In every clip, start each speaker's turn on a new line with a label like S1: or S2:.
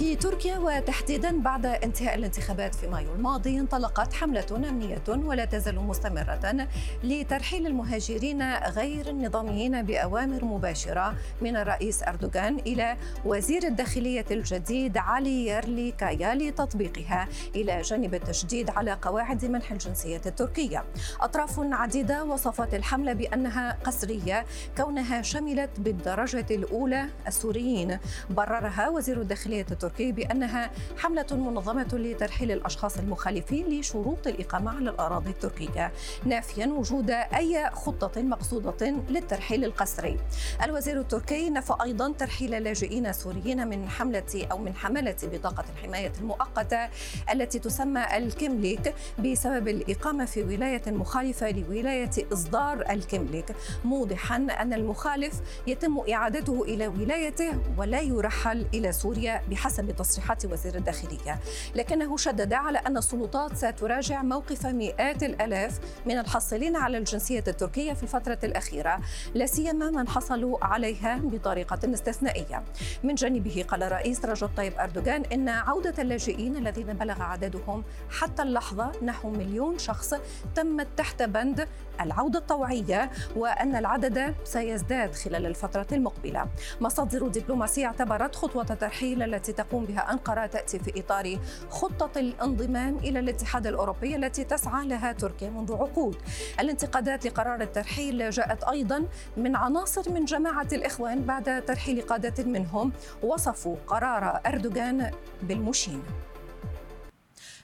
S1: في تركيا وتحديدا بعد انتهاء الانتخابات في مايو الماضي انطلقت حملة أمنية ولا تزال مستمرة لترحيل المهاجرين غير النظاميين بأوامر مباشرة من الرئيس أردوغان إلى وزير الداخلية الجديد علي يرليكايا لتطبيقها إلى جانب التشديد على قواعد منح الجنسية التركية. أطراف عديدة وصفت الحملة بأنها قسرية كونها شملت بالدرجة الأولى السوريين. بررها وزير الداخلية التركية التركي بأنها حملة منظمة لترحيل الأشخاص المخالفين لشروط الإقامة على الأراضي التركية نافيا وجود أي خطة مقصودة للترحيل القسري. الوزير التركي نفى أيضا ترحيل لاجئين سوريين من حملة أو من حملة بطاقة الحماية المؤقتة التي تسمى الكمليك بسبب الإقامة في ولاية مخالفة لولاية إصدار الكمليك موضحا أن المخالف يتم إعادته إلى ولايته ولا يرحل إلى سوريا بحسب حسب تصريحات وزير الداخلية. لكنه شدد على أن السلطات ستراجع موقف مئات الألاف من الحاصلين على الجنسية التركية في الفترة الأخيرة لا سيما من حصلوا عليها بطريقة استثنائية. من جانبه قال الرئيس رجب طيب أردوغان إن عودة اللاجئين الذين بلغ عددهم حتى اللحظة نحو مليون شخص تمت تحت بند العودة الطوعية وأن العدد سيزداد خلال الفترة المقبلة. مصادر دبلوماسية اعتبرت خطوة الترحيل التي تقوم بها أنقرة تأتي في إطار خطة الانضمام إلى الاتحاد الأوروبي التي تسعى لها تركيا منذ عقود. الانتقادات لقرار الترحيل جاءت أيضا من عناصر من جماعة الإخوان بعد ترحيل قادة منهم وصفوا قرار أردوغان بالمشين.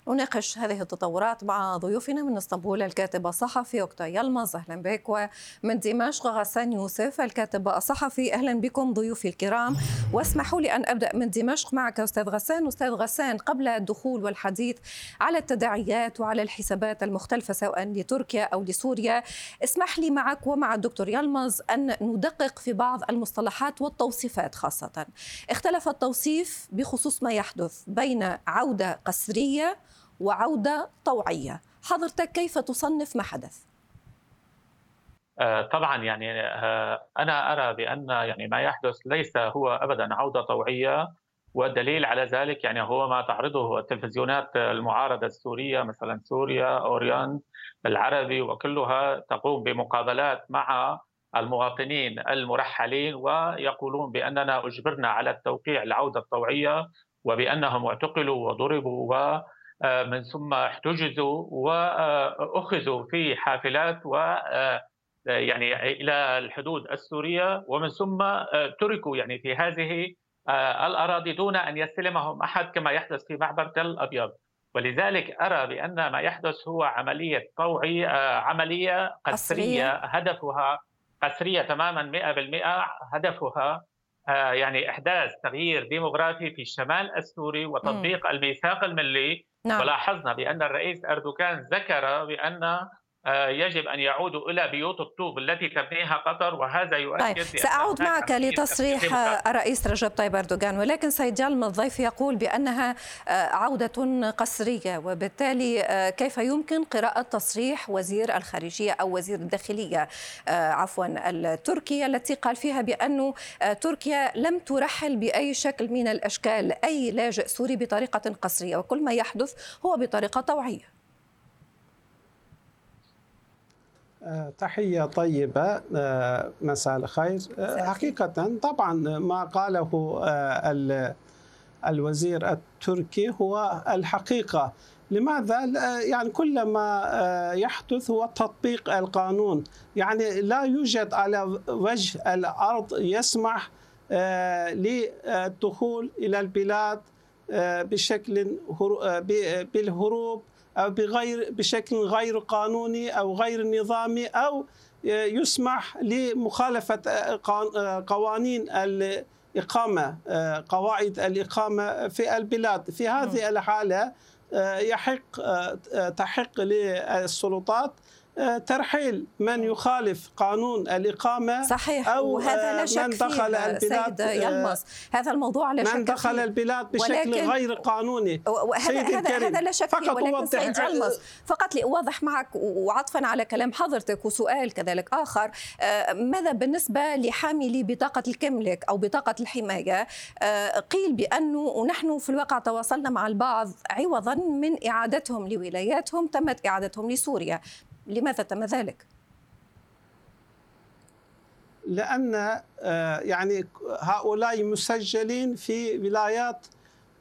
S1: نناقش هذه التطورات مع ضيوفنا من إسطنبول الكاتب الصحفي اوكتا يلمز أهلا بك. ومن دمشق غسان يوسف الكاتب الصحفي. أهلا بكم ضيوفي الكرام. واسمحوا لي أن أبدأ من دمشق معك أستاذ غسان. أستاذ غسان قبل الدخول والحديث على التداعيات وعلى الحسابات المختلفة سواء لتركيا أو لسوريا اسمح لي معك ومع الدكتور يلمز أن ندقق في بعض المصطلحات والتوصيفات خاصة. اختلف التوصيف بخصوص ما يحدث بين عودة قسرية وعودة طوعية حضرتك كيف تصنف ما حدث؟
S2: آه، طبعا يعني آه، أنا أرى بأن يعني ما يحدث ليس هو ابدا عودة طوعية والدليل على ذلك يعني هو ما تعرضه التلفزيونات المعارضة السورية مثلا سوريا أوريان العربي وكلها تقوم بمقابلات مع المواطنين المرحلين ويقولون بأننا أجبرنا على التوقيع العودة الطوعية وبأنهم اعتقلوا وضربوا من ثم احتجزوا وأخذوا في حافلات و آه، يعني إلى الحدود السورية ومن ثم آه، تركوا يعني في هذه الأراضي دون أن يستلمهم أحد كما يحدث في معبر تل أبيض. ولذلك أرى بأن ما يحدث هو عملية طوعي عملية قسرية هدفها قسرية تماما 100% هدفها يعني إحداث تغيير ديموغرافي في الشمال السوري وتطبيق. الميثاق الملي نعم. ولاحظنا بأن الرئيس أردوغان ذكر آه، يجب أن يعودوا إلى بيوت الطوب التي تبنيها قطر وهذا يؤكد
S1: طيب سأعود معك لتصريح الرئيس رجب طيب أردوغان ولكن سيد جالم الضيف يقول بأنها آه، عودة قسرية وبالتالي آه، كيف يمكن قراءة تصريح وزير الخارجية أو وزير الداخلية عفوا التركية التي قال فيها بأن تركيا لم ترحل بأي شكل من الأشكال أي لاجئ سوري بطريقة قسرية وكل ما يحدث هو بطريقة طوعية.
S3: تحية طيبة آه، مساء الخير. آه، حقيقة طبعا ما قاله آه، الوزير التركي هو الحقيقة. لماذا؟ يعني كل ما يحدث هو تطبيق القانون. يعني لا يوجد على وجه الأرض يسمح للدخول إلى البلاد بشكل بالهروب. أو بغير بشكل غير قانوني أو غير نظامي أو يسمح لمخالفة قوانين الإقامة قواعد الإقامة في البلاد. في هذه الحالة يحق تحق للسلطات ترحيل من يخالف قانون الإقامة
S1: صحيح. أو وهذا لا شك من دخل البلاد سيد يلمس هذا الموضوع لا شك
S3: من دخل فيه. البلاد بشكل غير قانوني.
S1: هذا هذا هذا لا شك فيه. ولكن سيد يلمس فقط لأوضح معك وعطفا على كلام حضرتك وسؤال كذلك آخر ماذا بالنسبة لحاملي بطاقة الكملك أو بطاقة الحماية؟ قيل بأنه نحن في الواقع تواصلنا مع البعض عوضا من إعادتهم لولاياتهم تمت إعادتهم لسوريا. لماذا تم ذلك؟
S3: لأن آه، يعني هؤلاء مسجلين في ولايات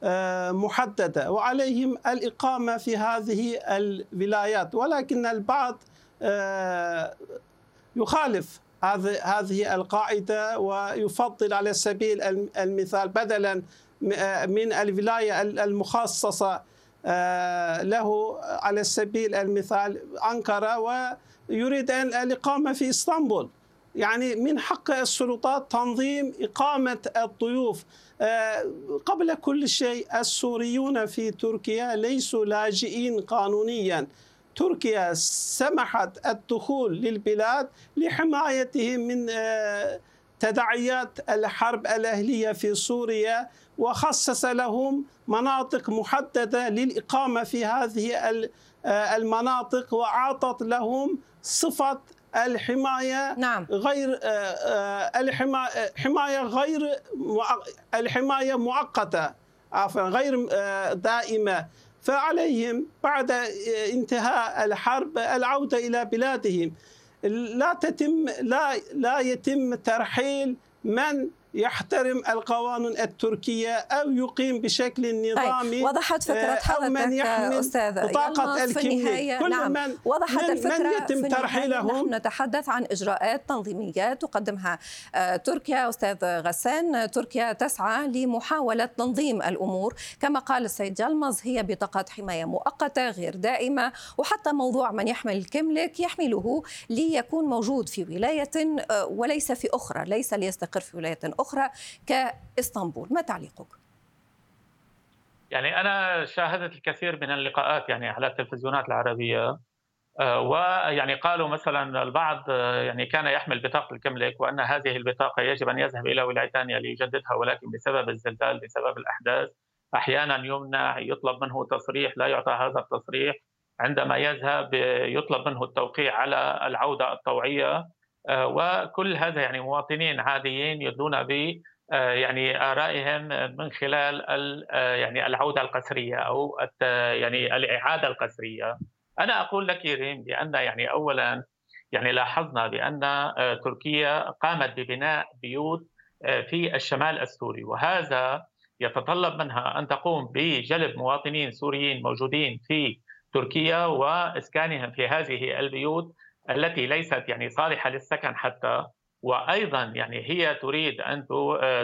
S3: آه، محددة وعليهم الإقامة في هذه الولايات ولكن البعض آه، يخالف هذه القاعدة ويفضل على سبيل المثال بدلا من الولاية المخصصة له على سبيل المثال أنقرة ويريد الإقامة في إسطنبول. يعني من حق السلطات تنظيم إقامة الضيوف. آه، قبل كل شيء السوريون في تركيا ليسوا لاجئين قانونيا. تركيا سمحت الدخول للبلاد لحمايتهم من آه، تداعيات الحرب الأهلية في سوريا وخصص لهم مناطق محددة للإقامة في هذه آه، المناطق وأعطت لهم صفة الحماية
S1: نعم.
S3: غير آه، آه، الحمايه غير الحماية مؤقتة عفوا غير دائمة فعليهم بعد انتهاء الحرب العودة إلى بلادهم لا تتم لا لا يتم ترحيل من يحترم القوانين التركية أو يقيم بشكل طيب، نظامي طيب.
S1: وضحت فكرة حضرتك أو من يحمل أستاذ
S3: بطاقة الكمية
S1: كل نعم. من وضحت
S3: من,
S1: الفكرة
S3: من يتم ترحيلهم
S1: نحن نتحدث عن إجراءات تنظيمية تقدمها آه، تركيا. أستاذ غسان تركيا تسعى لمحاولة تنظيم الأمور. كما قال السيد جلمز هي بطاقات حماية مؤقتة غير دائمة. وحتى موضوع من يحمل الكملك يحمله ليكون موجود في ولاية آه، وليس في أخرى ليس ليستقر في ولاية أخرى. كإسطنبول. ما تعليقك؟
S2: يعني أنا شاهدت الكثير من اللقاءات يعني على التلفزيونات العربية آه، ويعني قالوا مثلا البعض آه، يعني كان يحمل بطاقة الكملك وأن هذه البطاقة يجب أن يذهب إلى ولاية ثانية ليجددها ولكن بسبب الزلزال بسبب الأحداث أحيانا يمنع يطلب منه تصريح لا يعطى هذا التصريح. عندما يذهب يطلب منه التوقيع على العودة الطوعية. آه، وكل هذا يعني مواطنين عاديين يدلون ب آه، يعني آرائهم من خلال آه، يعني العودة القسرية أو يعني الإعادة القسرية. أنا أقول لك ريم بأن يعني أولا يعني لاحظنا بأن تركيا قامت ببناء بيوت في الشمال السوري وهذا يتطلب منها أن تقوم بجلب مواطنين سوريين موجودين في تركيا وإسكانهم في هذه البيوت التي ليست يعني صالحة للسكن حتى وأيضا يعني هي تريد أن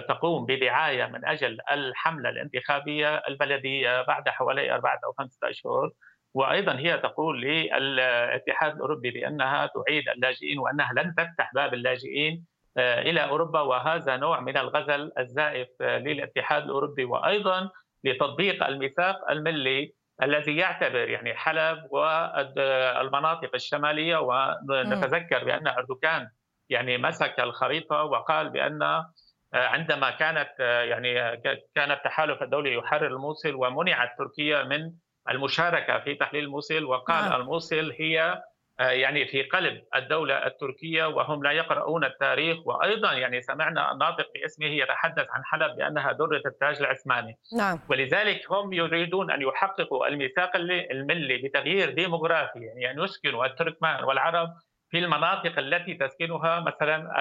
S2: تقوم بدعاية من أجل الحملة الانتخابية البلدية بعد حوالي أربعة أو خمسة أشهر. وأيضا هي تقول للاتحاد الأوروبي بأنها تعيد اللاجئين وأنها لن تفتح باب اللاجئين آه، إلى أوروبا وهذا نوع من الغزل الزائف للاتحاد الأوروبي. وأيضا لتطبيق الميثاق الملي الذي يعتبر يعني حلب والمناطق الشمالية ونتذكر بأن أردوغان يعني مسك الخريطة وقال بأن آه، عندما كانت آه، يعني كان التحالف الدولي يحرر الموصل ومنعت تركيا من المشاركة في تحليل الموصل وقال نعم. الموصل هي آه، يعني في قلب الدولة التركية وهم لا يقرؤون التاريخ. وأيضا يعني سمعنا الناطق باسمه يتحدث عن حلب بأنها درة التاج العثماني.
S1: نعم.
S2: ولذلك هم يريدون أن يحققوا الميثاق الملي بتغيير ديموغرافي يعني أن يسكنوا التركمان والعرب في المناطق التي تسكنها مثلا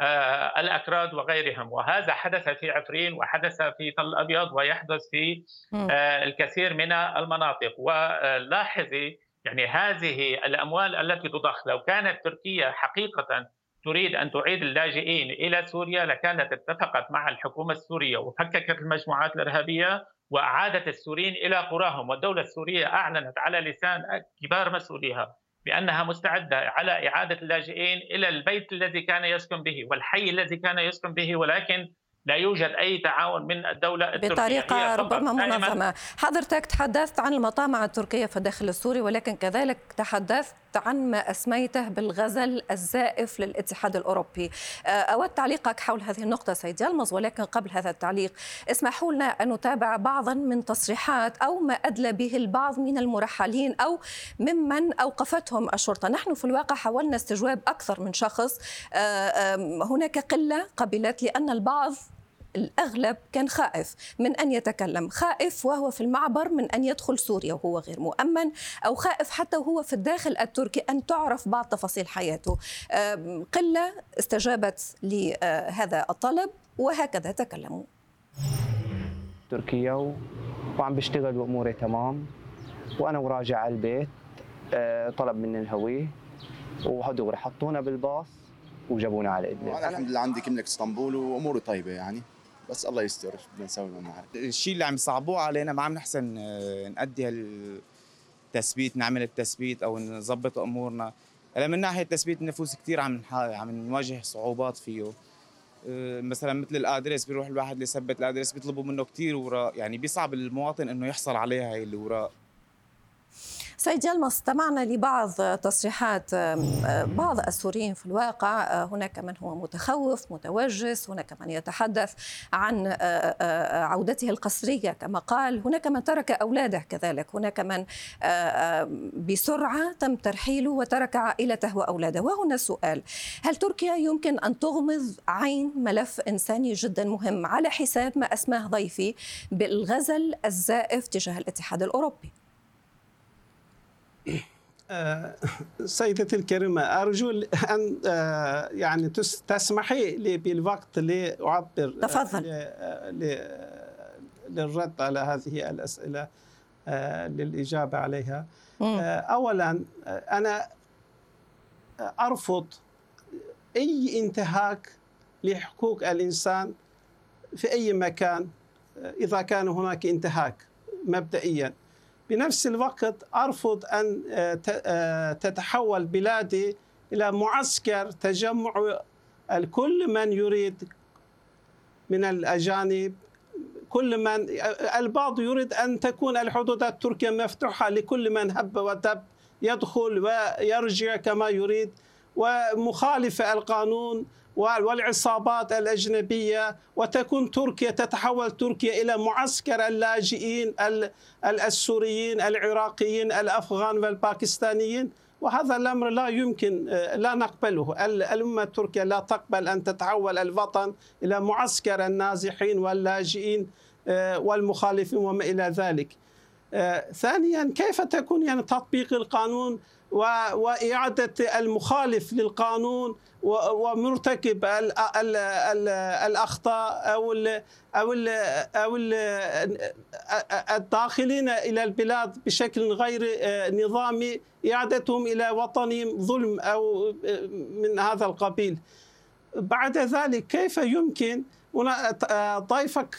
S2: آه، الأكراد وغيرهم. وهذا حدث في عفرين وحدث في تل أبيض ويحدث في آه، الكثير من المناطق. ولاحظي يعني هذه الأموال التي تضخ. لو كانت تركيا حقيقة تريد أن تعيد اللاجئين إلى سوريا لكانت اتفقت مع الحكومة السورية وفككت المجموعات الإرهابية وأعادت السوريين إلى قراهم. والدولة السورية أعلنت على لسان كبار مسؤوليها بأنها مستعدة على إعادة اللاجئين إلى البيت الذي كان يسكن به والحي الذي كان يسكن به ولكن لا يوجد أي تعاون من الدولة التركية
S1: بطريقة ربما منظمة. حضرتك تحدثت عن المطامع التركية في الداخل السوري ولكن كذلك تحدثت عن ما أسميته بالغزل الزائف للاتحاد الأوروبي. آه، أود تعليقك حول هذه النقطة سيد يلمز ولكن قبل هذا التعليق اسمحوا لنا أن نتابع بعضا من تصريحات أو ما أدلى به البعض من المرحلين أو ممن أوقفتهم الشرطة. نحن في الواقع حاولنا استجواب أكثر من شخص. آه، هناك قلة قبلت لأن البعض الأغلب كان خائف من أن يتكلم خائف وهو في المعبر من أن يدخل سوريا وهو غير مؤمن أو خائف حتى وهو في الداخل التركي أن تعرف بعض تفاصيل حياته. قلة استجابت لهذا الطلب وهكذا تكلموا.
S4: تركيا وعم بشتغل واموري تمام وأنا وراجع على البيت آه، طلب مني الهوية وهدول حطونا بالباص وجابونا على إدلب.
S5: أنا الحمد لله عندي كملك إسطنبول وأموري طيبة يعني. بس الله يستر شو بدنا نسوي ما
S6: الشيء اللي عم يصعبوه علينا ما عم نحسن آه، نأدي التثبيت نعمل التثبيت أو نظبط أمورنا. هلا من ناحية تثبيت النفوس كثير عم عم نواجه صعوبات فيه. آه، مثلا مثل الادرس بيروح الواحد ليثبت الادرس بيطلبوا منه كثير وراء يعني بيصعب المواطن إنه يحصل عليها هي الاوراق
S1: سيد يلمس استمعنا لبعض تصريحات بعض السوريين في الواقع. آه، هناك من هو متخوف متوجس هناك من يتحدث عن آه، آه، عودته القسرية كما قال. هناك من ترك أولاده كذلك. هناك من بسرعة تم ترحيله وترك عائلته وأولاده. وهنا السؤال هل تركيا يمكن أن تغمض عين ملف إنساني جدا مهم على حساب ما أسماه ضيفي بالغزل الزائف تجاه الاتحاد الأوروبي؟
S3: سيدتي الكريمة أرجو أن آه، يعني تسمحي لي بالوقت لأعبر
S1: آه، تفضل.
S3: للرد على هذه الأسئلة للإجابة عليها. أولا أنا أرفض أي انتهاك لحقوق الإنسان في أي مكان إذا كان هناك انتهاك مبدئيا. بنفس الوقت أرفض أن آه، آه، تتحول بلادي إلى معسكر تجمع كل من يريد من الأجانب كل من البعض يريد أن تكون الحدود التركية مفتوحة لكل من هب ودب يدخل ويرجع كما يريد ومخالفة القانون والعصابات الأجنبية وتكون تركيا تتحول تركيا إلى معسكر اللاجئين السوريين العراقيين الأفغان والباكستانيين. وهذا الأمر لا يمكن لا نقبله. الأمة التركية لا تقبل أن تتحول الوطن إلى معسكر النازحين واللاجئين والمخالفين وما إلى ذلك. ثانيا كيف تكون يعني تطبيق القانون وإعادة المخالف للقانون ومرتكب الأخطاء أو ال أو ال أو ال الداخلين إلى البلاد بشكل غير نظامي إعادتهم إلى وطنهم ظلم أو من هذا القبيل. بعد ذلك كيف يمكن ضيفك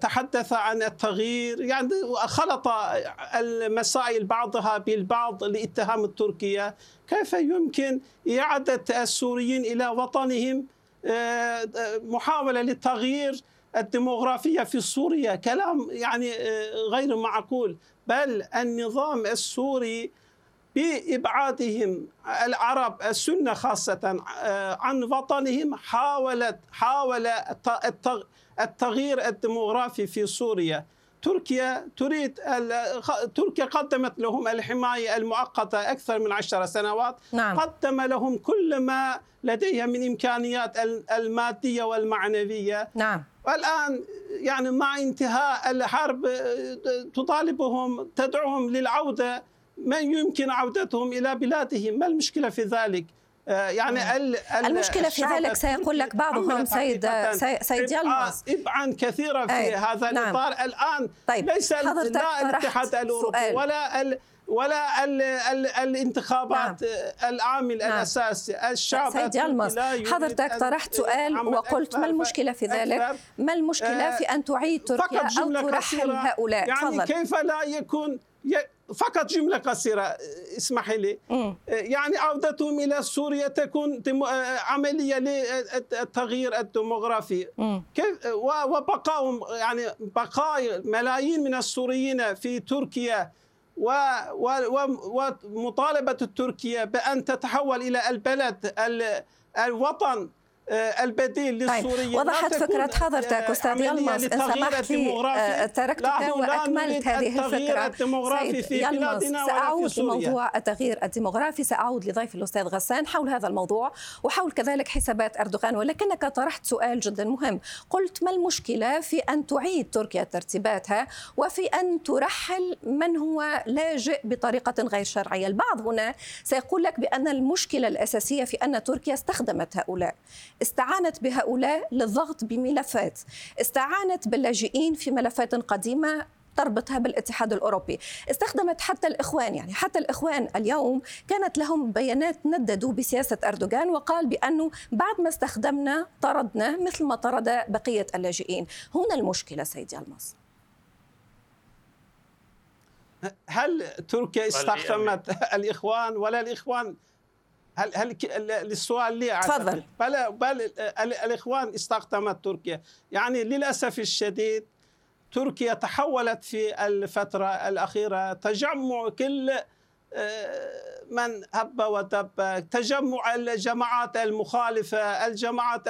S3: تحدث عن التغيير. يعني خلط المسائل بعضها بالبعض لاتهام التركية. كيف يمكن إعادة السوريين إلى وطنهم؟ آه، محاولة لتغيير الديموغرافية في سوريا. كلام يعني آه، غير معقول. بل النظام السوري بإبعادهم. العرب السنة خاصة آه، عن وطنهم حاولت حاول التغيير الديموغرافي في سوريا. تركيا تريد تركيا قدمت لهم الحماية المؤقتة أكثر من عشر سنوات. نعم. قدم لهم كل ما لديها من إمكانيات المادية والمعنوية.
S1: نعم.
S3: والآن يعني مع انتهاء الحرب تطالبهم تدعوهم للعودة من يمكن عودتهم إلى بلادهم ما المشكلة في ذلك
S1: آه، يعني ال المشكلة في ذلك سيقول لك بعضهم سيد سيد يلمس
S3: ابعا كثيرة في أي. هذا نعم. الإطار الآن طيب. ليس لا الاتحاد الأوروبي ولا ال ولا ال ال الانتخابات نعم. العامل نعم. الأساسي الشعب
S1: سيد يلمس حضرتك طرحت سؤال وقلت ما المشكلة في ذلك؟ ما المشكلة في أن تعيد تركيا أو ترحل هؤلاء
S3: يعني فضل. كيف لا يكون فقط جملة قصيرة اسمحي لي. يعني عودتهم إلى سوريا تكون عملية للتغيير الديموغرافي. كيف؟ وبقاؤهم يعني بقاء ملايين من السوريين في تركيا ومطالبة تركيا بأن تتحول إلى البلد الوطن. البديل للسوريين.
S1: طيب وضحت فكرة حضرتك أستاذ يلمس إن سمحت لي آه، تركتك وأكملت هذه الفكرة.
S3: الديمغرافي في بلادنا
S1: سأعود. لموضوع التغيير الديمغرافي سأعود لضيف الأستاذ غسان حول هذا الموضوع وحول كذلك حسابات أردوغان. ولكنك طرحت سؤال جدا مهم. قلت ما المشكلة في أن تعيد تركيا ترتيباتها وفي أن ترحل من هو لاجئ بطريقة غير شرعية؟ البعض هنا سيقول لك بأن المشكلة الأساسية في أن تركيا استخدمت هؤلاء. استعانت بهؤلاء للضغط بملفات استعانت باللاجئين في ملفات قديمة تربطها بالاتحاد الأوروبي، استخدمت حتى الإخوان يعني حتى الإخوان اليوم كانت لهم بيانات نددوا بسياسة أردوغان وقال بانه بعد ما استخدمنا طردنا مثل ما طرد بقية اللاجئين، هنا المشكلة سيدي المص.
S3: هل تركيا استخدمت الإخوان ولا الإخوان هل هل السؤال لي
S1: تفضل.
S3: بل بل الإخوان استخدمت تركيا. يعني للأسف الشديد تركيا تحولت في الفترة الأخيرة. تجمع كل آه، من هب ودب. تجمع الجماعات المخالفة الجماعات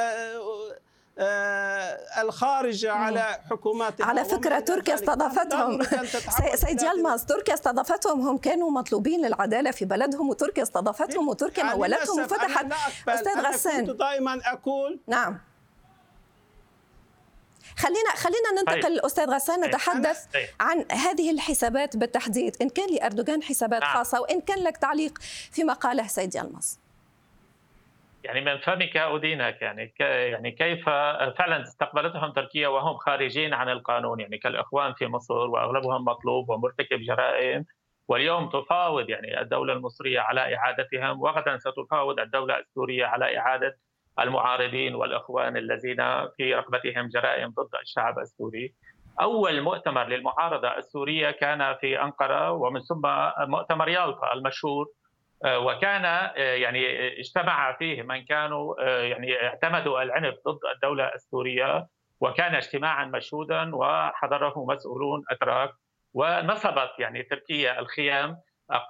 S3: آه، الخارجة على حكومات
S1: على فكرة تركيا استضافتهم. سيد يلماس تركيا استضافتهم. هم كانوا مطلوبين للعدالة في بلدهم وتركيا استضافتهم وتركيا يعني مولتهم وفتحت.
S3: أستاذ غسان كنت دائما أقول
S1: نعم. خلينا خلينا ننتقل طيب. أستاذ غسان طيب. نتحدث طيب. عن هذه الحسابات بالتحديد. إن كان لأردوغان حسابات نعم. خاصة وإن كان لك تعليق فيما قاله سيد يلمس
S2: يعني من فمك أدينك يعني يعني كيف فعلا استقبلتهم تركيا وهم خارجين عن القانون؟ يعني كالإخوان في مصر وأغلبهم مطلوب ومرتكب جرائم واليوم تفاوض يعني الدولة المصرية على إعادتهم وغدا ستفاوض الدولة السورية على إعادة المعارضين والإخوان الذين في رقبتهم جرائم ضد الشعب السوري. أول مؤتمر للمعارضة السورية كان في أنقرة ومن ثم مؤتمر يالطا المشهور وكان آه، يعني اجتمع فيه من كانوا آه، يعني اعتمدوا العنف ضد الدولة السورية وكان اجتماعا مشهودا وحضره مسؤولون اتراك ونصبت يعني تركيا الخيام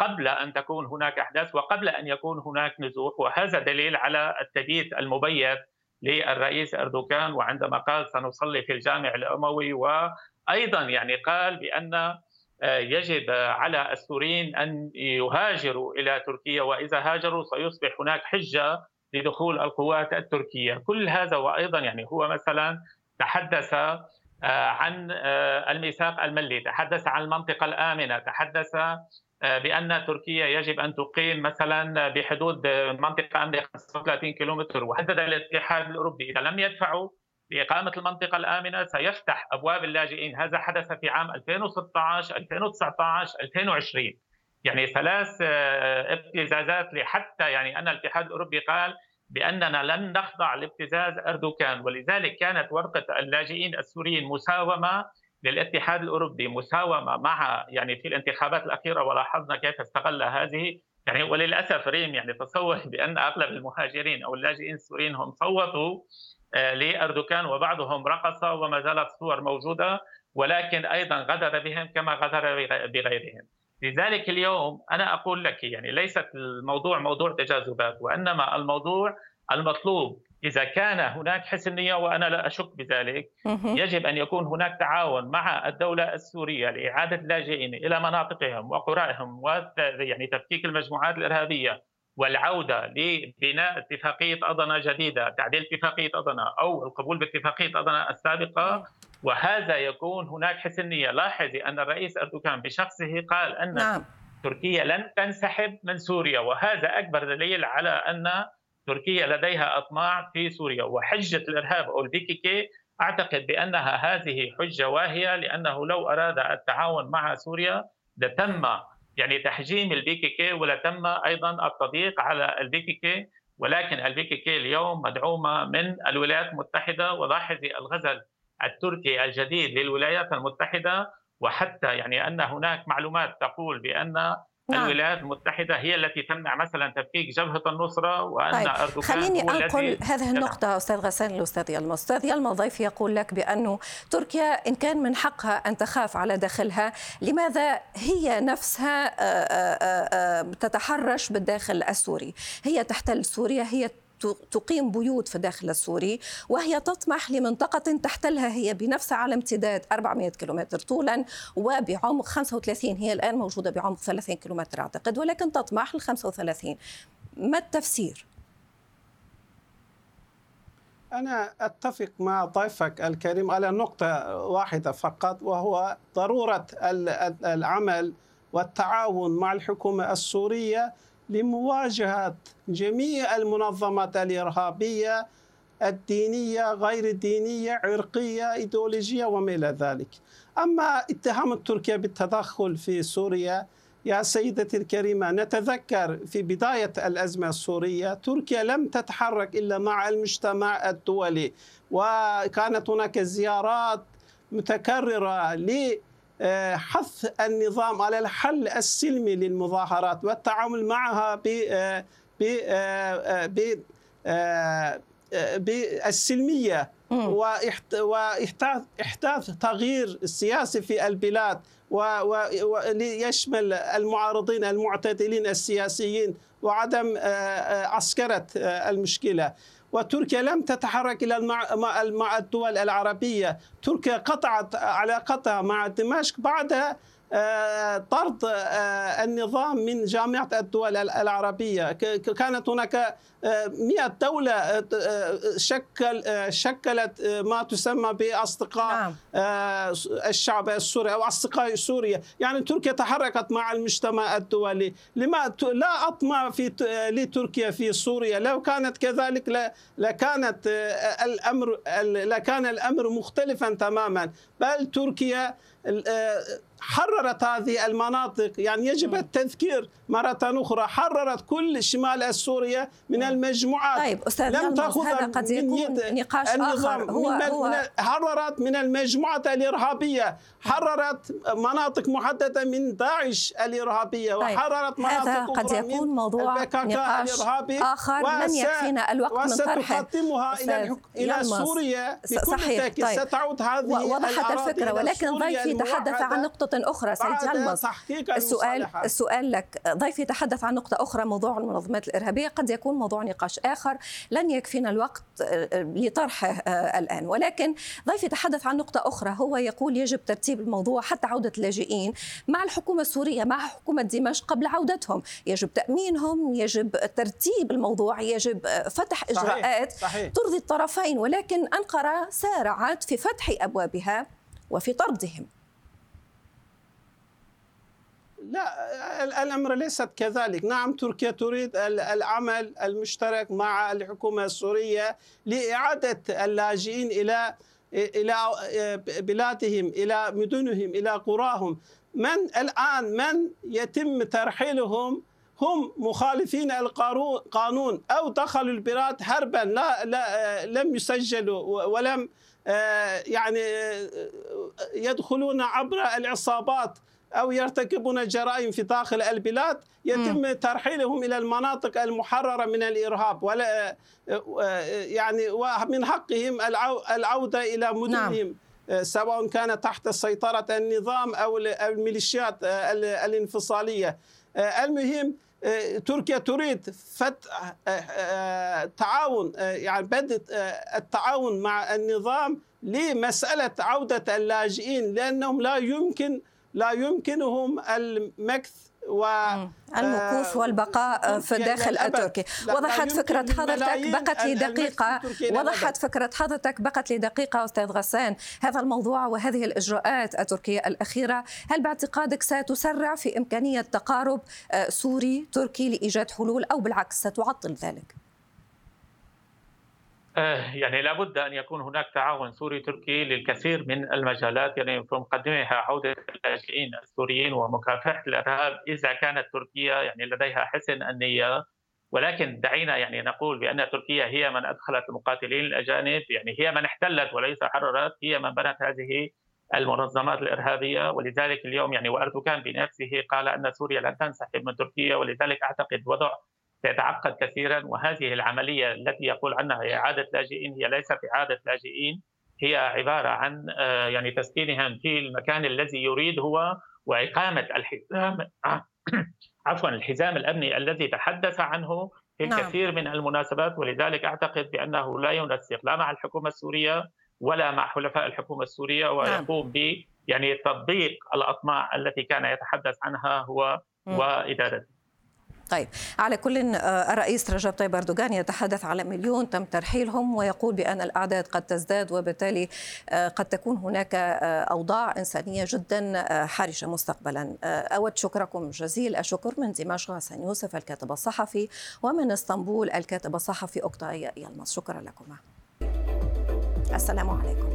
S2: قبل أن تكون هناك أحداث وقبل أن يكون هناك نزوح وهذا دليل على التبييت المبيت للرئيس أردوغان وعندما قال سنصلي في الجامع الأموي وأيضا يعني قال بأن يجب على السوريين أن يهاجروا إلى تركيا وإذا هاجروا سيصبح هناك حجة لدخول القوات التركية، كل هذا وأيضا يعني هو مثلا تحدث آه، عن آه، الميثاق الملي، تحدث عن المنطقة الآمنة، تحدث آه، بأن تركيا يجب أن تقيم مثلا بحدود منطقة امنه 35 كيلومتر وحدد الاتحاد الأوروبي. إذا لم يدفعوا لإقامة المنطقة الآمنة سيفتح أبواب اللاجئين. هذا حدث في عام 2016 2019 2020 يعني ثلاث آه، ابتزازات لحتى يعني أن الاتحاد الأوروبي قال بأننا لن نخضع لابتزاز أردوغان. ولذلك كانت ورقة اللاجئين السوريين مساومة للاتحاد الأوروبي مساومة مع يعني في الانتخابات الأخيرة. ولاحظنا كيف استغل هذه. يعني وللأسف ريم يعني تصور بأن أغلب المهاجرين أو اللاجئين السوريين هم صوتوا آه، لإردوغان وبعضهم رقص وما زالت الصور موجودة ولكن أيضا غدر بهم كما غدر بغيرهم. لذلك اليوم أنا أقول لك يعني ليست الموضوع موضوع تجاذبات وإنما الموضوع المطلوب. إذا كان هناك حسن نيه وأنا لا أشك بذلك يجب أن يكون هناك تعاون مع الدولة السورية لإعادة اللاجئين إلى مناطقهم وقرائهم ويعني تفكيك المجموعات الإرهابية. والعودة لبناء اتفاقية أضنا جديدة تعديل اتفاقية أضنا أو القبول باتفاقية أضنا السابقة. وهذا يكون هناك حسن نية لاحظي أن الرئيس أردوغان بشخصه قال أن نعم. تركيا لن تنسحب من سوريا وهذا أكبر دليل على أن تركيا لديها أطماع في سوريا. وحجة الإرهاب أو البي كي كي أعتقد بأنها هذه حجة واهية لأنه لو أراد التعاون مع سوريا لتم يعني تحجيم البي كي كي ولتم أيضا التضييق على البي كي كي ولكن البي كي كي اليوم مدعومة من الولايات المتحدة ولاحظي الغزل التركي الجديد للولايات المتحدة وحتى يعني أن هناك معلومات تقول بأن نعم. الولايات المتحدة هي التي تمنع مثلا تفكيك جبهة النصرة وأن
S1: طيب.
S2: أردوغان
S1: خليني أنقل هذه النقطة أستاذ غسان الأستاذ يلمى أستاذ يلمى ضيف يقول لك بأنه تركيا إن كان من حقها أن تخاف على داخلها لماذا هي نفسها تتحرش بالداخل السوري هي تحتل سوريا هي تقيم بيوت في الداخل السوري وهي تطمح لمنطقة تحتلها هي بنفسها على امتداد 400 كيلومتر طولا وبعمق 35 هي الآن موجودة بعمق 30 كيلومتر أعتقد ولكن تطمح ل 35 ما التفسير؟
S3: أنا أتفق مع ضيفك الكريم على نقطة واحدة فقط وهو ضرورة العمل والتعاون مع الحكومة السورية لمواجهة جميع المنظمات الإرهابية الدينية غير الدينية عرقية إيديولوجية وما إلى ذلك. أما اتهام تركيا بالتدخل في سوريا يا سيدتي الكريمة نتذكر في بداية الأزمة السورية تركيا لم تتحرك إلا مع المجتمع الدولي وكانت هناك زيارات متكررة آه، حث النظام على الحل السلمي للمظاهرات والتعامل معها ب آه، ب آه، بالسلمية واحداث تغيير سياسي في البلاد وليشمل المعارضين المعتدلين السياسيين وعدم عسكرة المشكلة. وتركيا لم تتحرك إلى مع الدول العربية، تركيا قطعت علاقتها مع دمشق بعد آه، طرد آه، النظام من جامعة الدول العربية. كانت هناك 100 دولة شكل شكلت ما تسمى بأصدقاء نعم. الشعب السوري أو أصدقاء سوريا. يعني تركيا تحركت مع المجتمع الدولي. لما لا أطمع في لتركيا في سوريا. لو كانت كذلك لكانت الأمر لكان الأمر مختلفا تماما. بل تركيا حررت هذه المناطق. يعني يجب التذكير مرة أخرى. حررت كل شمال سوريا من المجموعات.
S1: طيب أستاذ لم تأخذ هذا قد يكون نقاش آخر.
S3: هو, من هو حررت من المجموعات الإرهابية. حررت مناطق محددة من داعش الإرهابية.
S1: طيب.
S3: وحررت مناطق
S1: هذا قد يكون موضوع نقاش آخر. لن يكفينا الوقت من طرحه.
S3: وستقدمها إلى إلى سوريا بكل تأكيد. طيب. ستعود هذه
S1: وضحت الفكرة ولكن ضيفي تحدث عن نقطة أخرى سيد يلمس السؤال السؤال لك ضيفي تحدث عن نقطة أخرى موضوع المنظمات الإرهابية قد يكون موضوع نقاش آخر لن يكفينا الوقت آه، آه، لطرحه آه، الآن ولكن ضيفي تحدث عن نقطة أخرى هو يقول يجب ترتيب الموضوع حتى عودة اللاجئين مع الحكومة السورية مع حكومة دمشق قبل عودتهم يجب تأمينهم يجب ترتيب الموضوع يجب فتح إجراءات صحيح. صحيح. ترضي الطرفين ولكن أنقرة سارعت في فتح أبوابها وفي طردهم
S3: لا الأمر ليست كذلك، نعم تركيا تريد العمل المشترك مع الحكومة السورية لإعادة اللاجئين إلى إلى بلادهم، إلى مدنهم، إلى قراهم، من الآن من يتم ترحيلهم هم مخالفين القانون أو دخلوا البلاد هربا لا, لا لم يسجلوا ولم آه، يعني آه، يدخلون عبر العصابات أو يرتكبون جرائم في داخل البلاد يتم ترحيلهم إلى المناطق المحررة من الإرهاب ولا يعني ومن حقهم العودة إلى مدنهم نعم. سواء كان تحت سيطرة النظام أو الميليشيات الانفصالية المهم تركيا تريد فتح تعاون يعني بدء التعاون مع النظام لمسألة عودة اللاجئين لأنهم لا يمكن لا يمكنهم المكث و
S1: المكوث والبقاء في الداخل التركي وضحت فكرة حضرتك بقت لي دقيقة. وضحت فكرة حضرتك بقت لي دقيقة أستاذ غسان. هذا الموضوع وهذه الإجراءات التركية الأخيرة هل باعتقادك ستسرع في إمكانية تقارب آه، سوري تركي لإيجاد حلول أو بالعكس ستعطل ذلك؟
S2: آه، يعني لابد أن يكون هناك تعاون سوري تركي للكثير من المجالات يعني في مقدمها عودة اللاجئين السوريين ومكافحة الإرهاب إذا كانت تركيا يعني لديها حسن النية. ولكن دعينا يعني نقول بأن تركيا هي من أدخلت المقاتلين الأجانب يعني هي من احتلت وليس حررت هي من بنت هذه المنظمات الإرهابية. ولذلك اليوم يعني وأردوغان بنفسه قال أن سوريا لن تنسحب من تركيا ولذلك أعتقد وضع سيتعقد كثيرا وهذه العملية التي يقول عنها اعاده لاجئين هي ليست إعادة لاجئين هي عبارة عن آه، يعني تسكينهم في المكان الذي يريد هو وإقامة الحزام عفوا الحزام الأمني الذي تحدث عنه في نعم. الكثير. من المناسبات ولذلك أعتقد بأنه لا ينسق لا مع الحكومة السورية ولا مع حلفاء الحكومة السورية نعم. ويقوم. ب يعني تطبيق الأطماع التي كان يتحدث عنها هو وإدارته
S1: طيب على كل آه، الرئيس رجب طيب أردوغان يتحدث على مليون تم ترحيلهم ويقول بأن الأعداد قد تزداد وبالتالي آه، قد تكون هناك آه، أوضاع إنسانية جدا حرجة مستقبلا. أود شكركم جزيل الشكر من دمشق حسن يوسف الكاتب الصحفي ومن إسطنبول الكاتب الصحفي اوكتاي يلمس. شكرا لكم السلام عليكم.